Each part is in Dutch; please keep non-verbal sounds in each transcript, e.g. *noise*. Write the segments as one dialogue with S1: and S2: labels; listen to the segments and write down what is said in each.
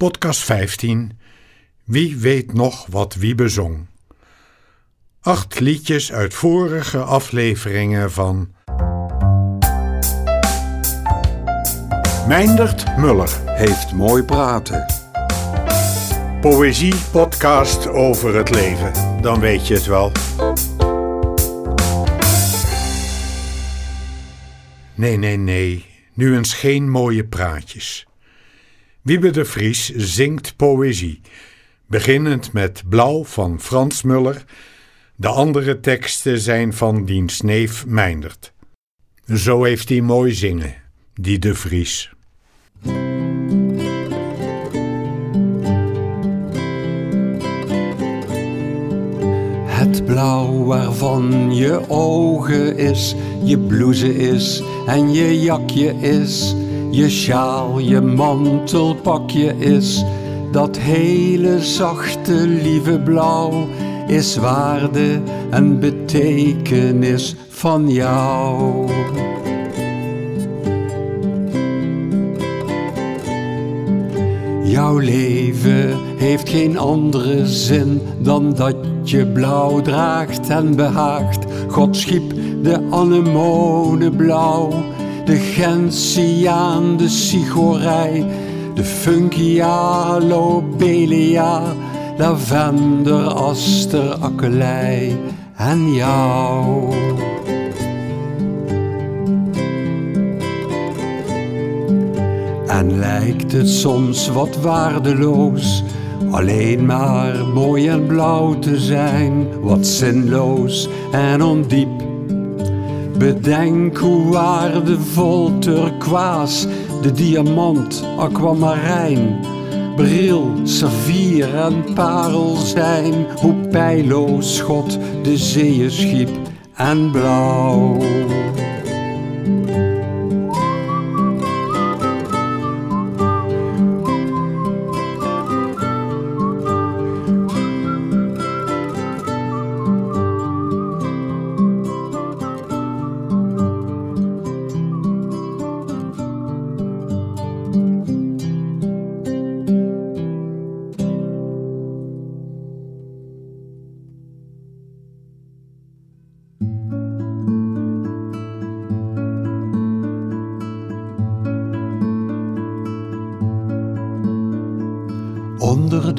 S1: Podcast 15. Wie weet nog wat wie bezong? Acht liedjes uit vorige afleveringen van Meindert Muller.
S2: heeft mooi praten.
S1: Poëzie podcast over het leven. Dan weet je het wel. Nee, nee, nee. Nu eens geen mooie praatjes. Wiebe de Vries zingt poëzie, beginnend met Blauw van Frans Muller. De andere teksten zijn van diens neef Meindert. Zo heeft hij mooi zingen, die de Vries.
S2: Het blauw waarvan je ogen is, je blouse is en je jakje is, je sjaal, je mantelpakje is. Dat hele zachte, lieve blauw is waarde en betekenis van jou. Jouw leven heeft geen andere zin dan dat je blauw draagt en behaagt. God schiep de anemone blauw, de gentiaan, de sigorij, de funkia, lobelia, lavender, aster, akkelei en jou. En lijkt het soms wat waardeloos, alleen maar mooi en blauw te zijn, wat zinloos en ondiep. Bedenk hoe waardevol turquoise, de diamant, aquamarijn, bril, saffier en parel zijn, hoe pijloos God de zeeën schiep en blauw.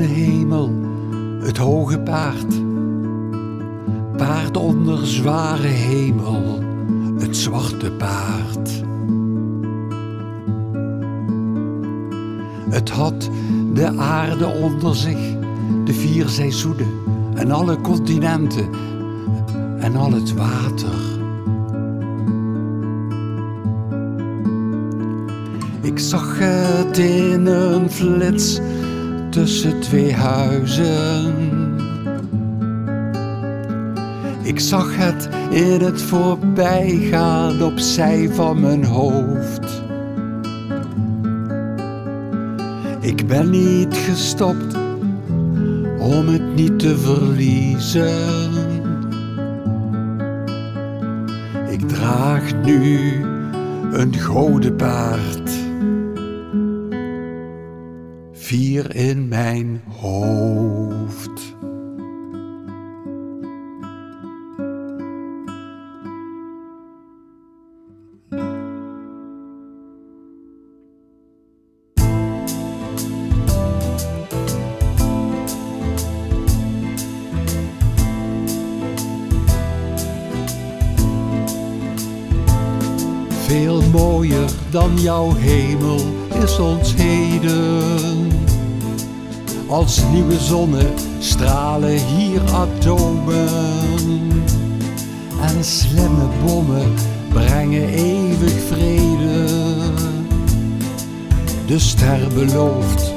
S2: De hemel het hoge paard. Paard onder zware hemel, het zwarte paard. Het had de aarde onder zich, de vier seizoenen en alle continenten en al het water. Ik zag het in een flits tussen twee huizen. Ik zag het in het voorbijgaan opzij van mijn hoofd. Ik ben niet gestopt om het niet te verliezen. Ik draag nu een gouden paard in mijn hoofd. Veel mooier dan jouw hemel is ons heden. Als nieuwe zonnen stralen hier atomen. En slimme bommen brengen eeuwig vrede. De ster belooft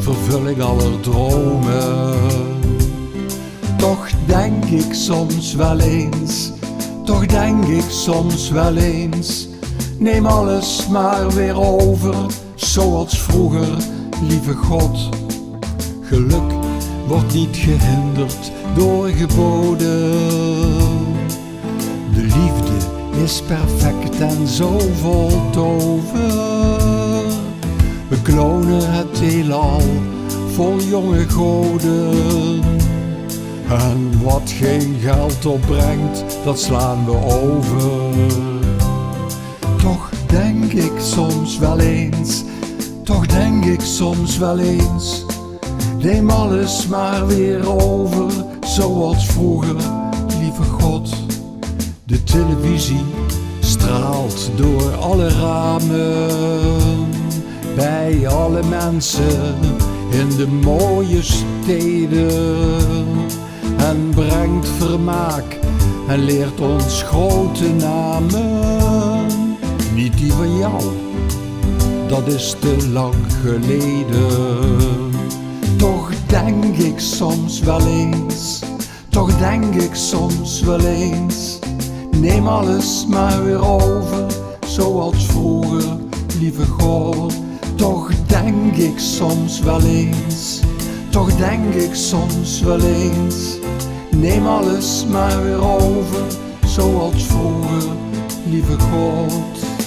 S2: vervulling aller dromen. Toch denk ik soms wel eens, toch denk ik soms wel eens. Neem alles maar weer over, zoals vroeger, lieve God. Geluk wordt niet gehinderd door geboden. De liefde is perfect en zo vol tover. We klonen het heelal vol jonge goden. En wat geen geld opbrengt, dat slaan we over. Toch denk ik soms wel eens, toch denk ik soms wel eens. Neem alles maar weer over, zoals vroeger, lieve God. De televisie straalt door alle ramen, bij alle mensen in de mooie steden. En brengt vermaak en leert ons grote namen. Niet die van jou, dat is te lang geleden. Denk ik soms wel eens, toch denk ik soms wel eens. Neem alles maar weer over, zoals vroeger, lieve God. Toch denk ik soms wel eens, toch denk ik soms wel eens. Neem alles maar weer over, zoals vroeger, lieve God.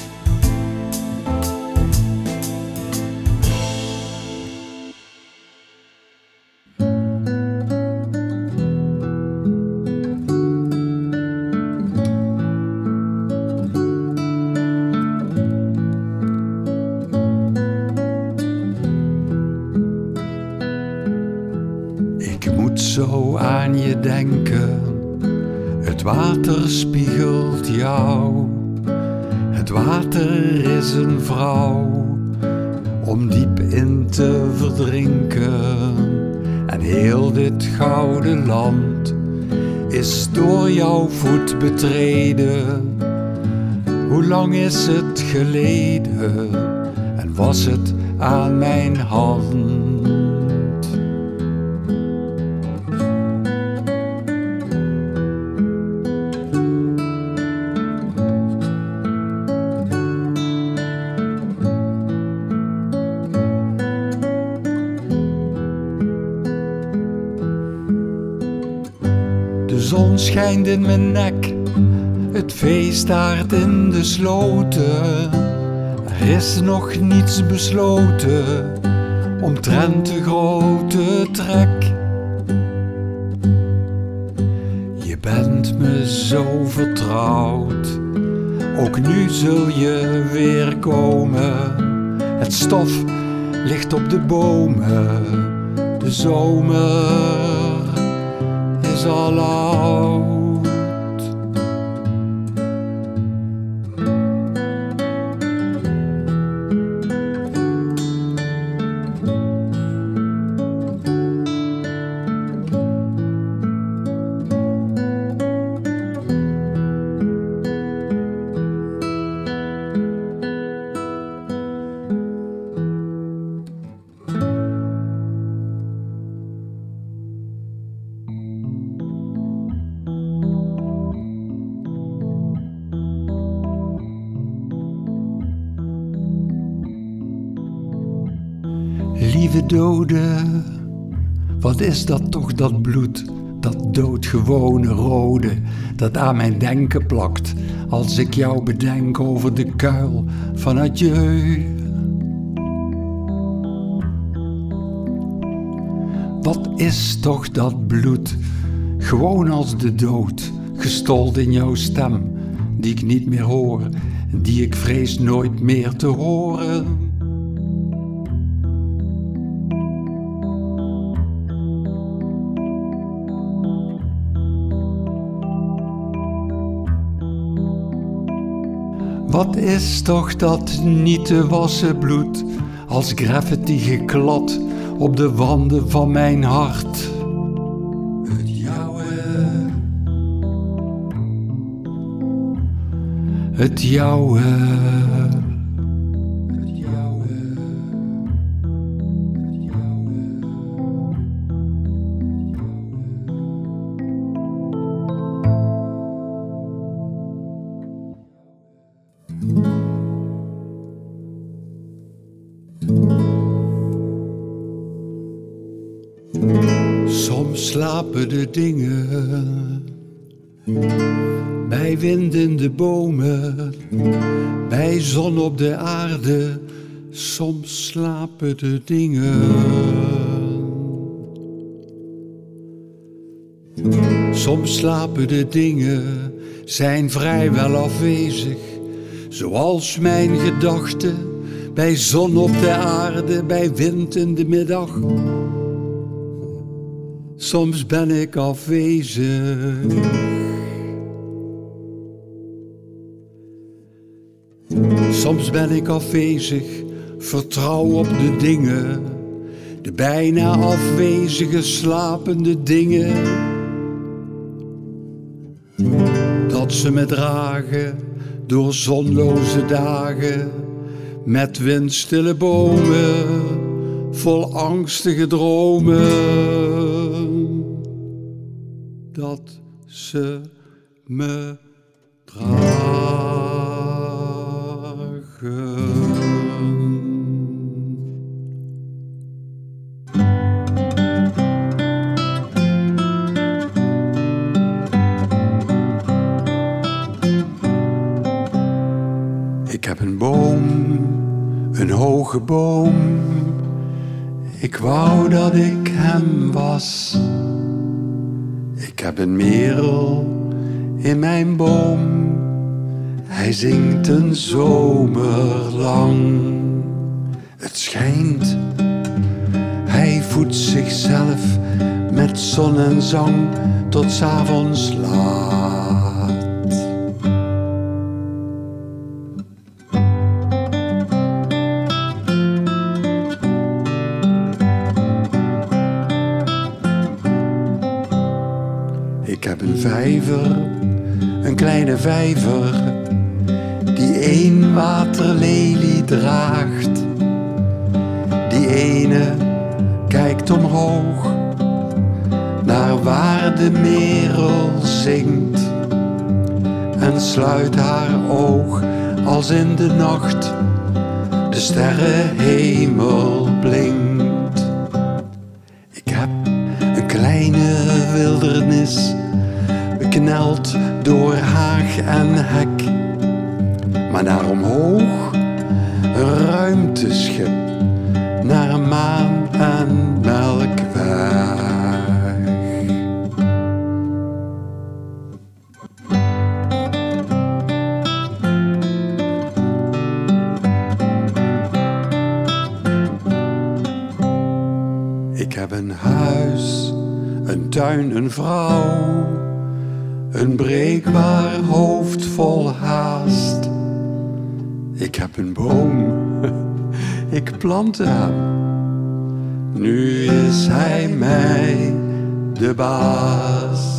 S2: Zo aan je denken. Het water spiegelt jou. Het water is een vrouw om diep in te verdrinken. En heel dit gouden land is door jouw voet betreden. Hoe lang is het geleden en was het aan mijn hand? Schijnt in mijn nek, het feest in de sloten. Er is nog niets besloten omtrent de grote trek. Je bent me zo vertrouwd, ook nu zul je weer komen. Het stof ligt op de bomen, de zomer is al oud. Lieve dode, wat is dat toch dat bloed, dat doodgewone rode, dat aan mijn denken plakt, als ik jou bedenk over de kuil van adieu. Wat is toch dat bloed, gewoon als de dood, gestold in jouw stem, die ik niet meer hoor, die ik vrees nooit meer te horen. Wat is toch dat niet te wassen bloed, als graffiti geklad op de wanden van mijn hart? Het jouwe, het jouwe, De dingen. Bij wind in de bomen, bij zon op de aarde, soms slapen de dingen. Soms slapen de dingen, zijn vrijwel afwezig, zoals mijn gedachten bij zon op de aarde, bij wind in de middag. Soms ben ik afwezig. Soms ben ik afwezig, vertrouw op de dingen, de bijna afwezige slapende dingen. Dat ze me dragen door zonloze dagen, met windstille bomen, vol angstige dromen. Dat ze me dragen. Ik heb een boom, een hoge boom. Ik wou dat ik hem was. Heb een merel in mijn boom. Hij zingt een zomer lang. Het schijnt, hij voedt zichzelf met zon en zang tot 's avonds laat. Vijver, die één waterlelie draagt. Die ene kijkt omhoog, naar waar de merel zingt. En sluit haar oog als in de nacht de sterrenhemel blinkt. Ik heb een kleine wildernis, bekneld door haag en hek. Maar naar omhoog ruimteschip, naar maan en melkweg. Ik heb een huis, een tuin, een vrouw, een breekbaar hoofd vol haast. Ik heb een boom, *laughs* ik plantte hem. Nu is hij mij de baas.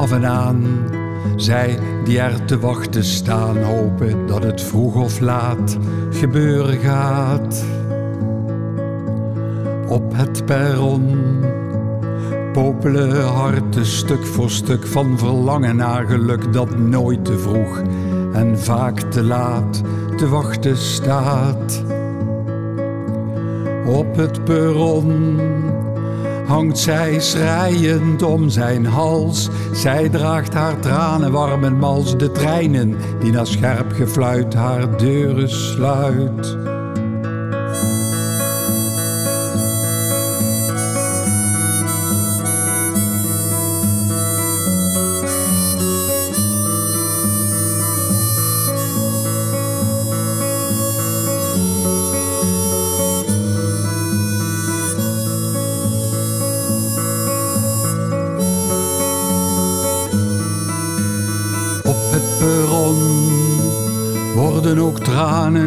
S2: Af en aan. Zij die er te wachten staan, hopen dat het vroeg of laat gebeuren gaat. Op het perron popelen harten stuk voor stuk van verlangen naar geluk dat nooit te vroeg en vaak te laat te wachten staat. Op het perron hangt zij schreiend om zijn hals. Zij draagt haar tranen warm en mals de treinen die na scherp gefluit haar deuren sluit.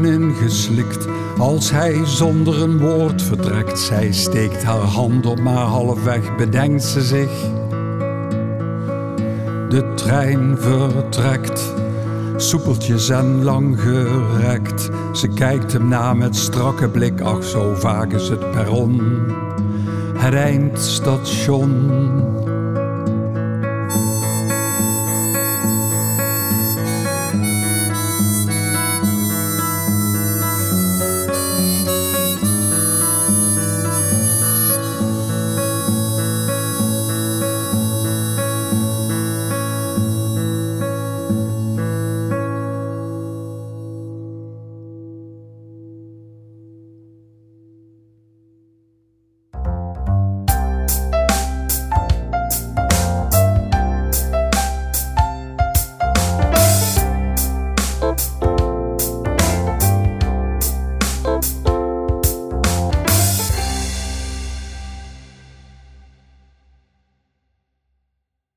S2: Ingeslikt als hij zonder een woord vertrekt. Zij steekt haar hand op, maar halfweg bedenkt ze zich. De trein vertrekt, soepeltjes en lang gerekt. Ze kijkt hem na met strakke blik, ach zo vaak is het perron. het eindstation.